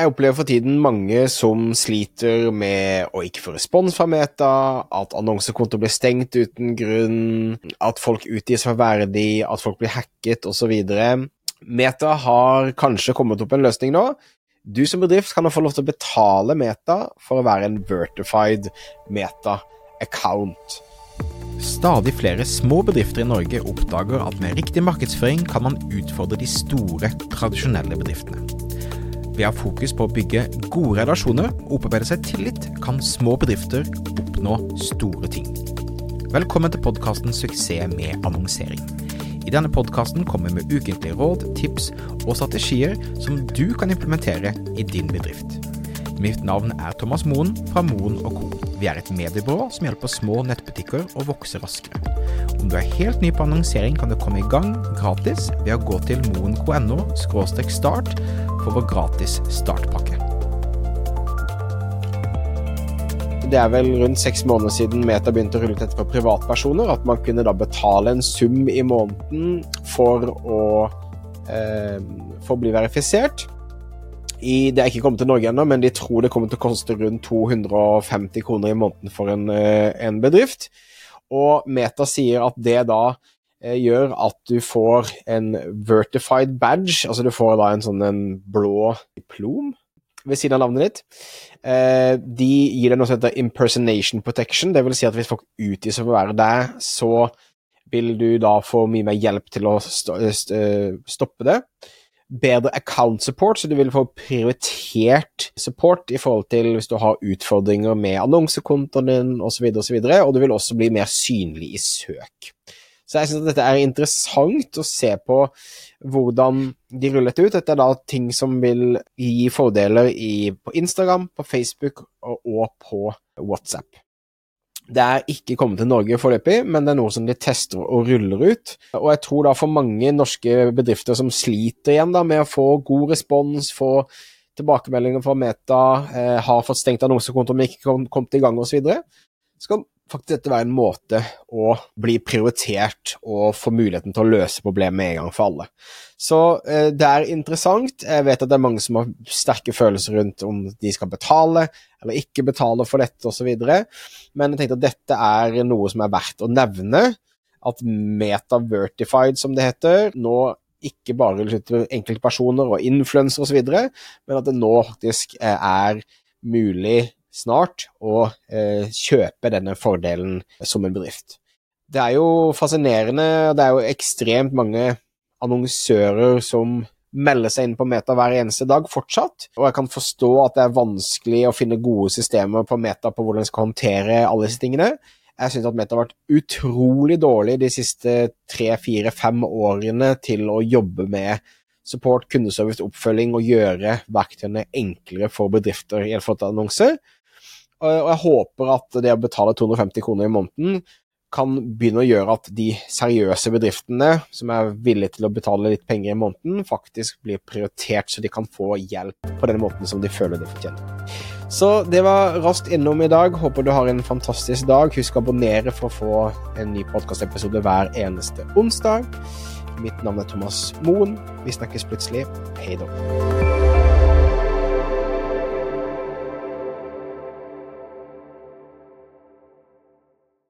Jeg opplever for tiden mange som sliter med å ikke få respons fra Meta, at annonsekonto blir stengt uten grunn, at folk utgis for verdig, at folk blir hacket osv. Meta har kanskje kommet opp en løsning nå. Du som bedrift kan få lov til å betale Meta for å være en vertified Meta-account. Stadig flere små bedrifter i Norge oppdager at med riktig markedsføring kan man utfordre de store, tradisjonelle bedriftene. Ved å ha fokus på å bygge gode relasjoner og opparbeide seg tillit, kan små bedrifter oppnå store ting. Velkommen til podkasten 'Suksess med annonsering'. I denne podkasten kommer vi med ukentlige råd, tips og strategier som du kan implementere i din bedrift. Mitt navn er Thomas Moen fra Moen Co. Vi er et mediebyrå som hjelper små nettbutikker å vokse raskere. Om du er helt ny på annonsering, kan du komme i gang gratis ved å gå til moen.no start for vår gratis startpakke. Det er vel rundt seks måneder siden Meta begynte å rulle ut dette for privatpersoner. At man kunne da betale en sum i måneden for å, eh, for bli verifisert i, det er ikke kommet til Norge ennå, men de tror det kommer til å koste rundt 250 kroner i måneden for en, eh, en bedrift. Og Meta sier at det da gjør at du får en vertified badge, altså du får da en sånn en blå diplom ved siden av navnet ditt. Eh, de gir deg noe som heter impersonation protection, det vil si at hvis folk utgir seg for å være deg, så vil du da få mye mer hjelp til å stoppe det bedre account support, så du vil få prioritert support i forhold til hvis du har utfordringer med annonsekontoen din osv., og, så videre, og du vil også bli mer synlig i søk. Så jeg synes at dette er interessant å se på hvordan de ruller dette ut. Dette er da ting som vil gi fordeler i, på Instagram, på Facebook og, og på WhatsApp. Det er ikke kommet til Norge foreløpig, men det er noe som de tester og ruller ut. Og jeg tror da for mange norske bedrifter som sliter igjen da med å få god respons, få tilbakemeldinger fra Meta, eh, har fått stengt annonsekontoer men ikke kom, kommet i gang osv., så, så kan faktisk dette være en måte å bli prioritert og få muligheten til å løse problemet en gang for alle. Så eh, det er interessant. Jeg vet at det er mange som har sterke følelser rundt om de skal betale eller ikke betale for dette osv., men jeg tenkte at dette er noe som er verdt å nevne. At meta-vertified, som det heter, nå ikke bare enkeltpersoner og influensere osv., men at det nå faktisk eh, er mulig snart å eh, kjøpe denne fordelen som en bedrift. Det er jo fascinerende, det er jo ekstremt mange annonsører som melder seg inn på Meta hver eneste dag fortsatt, og jeg kan forstå at det er vanskelig å finne gode systemer på Meta på hvordan en skal håndtere alle disse tingene. Jeg syns at Meta har vært utrolig dårlig de siste tre, fire, fem årene til å jobbe med support, kundeservice, oppfølging og gjøre verktøyene enklere for bedrifter i en til annonse. Og jeg håper at det å betale 250 kroner i måneden kan begynne å gjøre at de seriøse bedriftene som er villige til å betale litt penger i måneden, faktisk blir prioritert, så de kan få hjelp på den måten som de føler de fortjener. Så det var raskt innom i dag. Håper du har en fantastisk dag. Husk å abonnere for å få en ny podkastepisode hver eneste onsdag. Mitt navn er Thomas Moen. Vi snakkes plutselig. Hei da.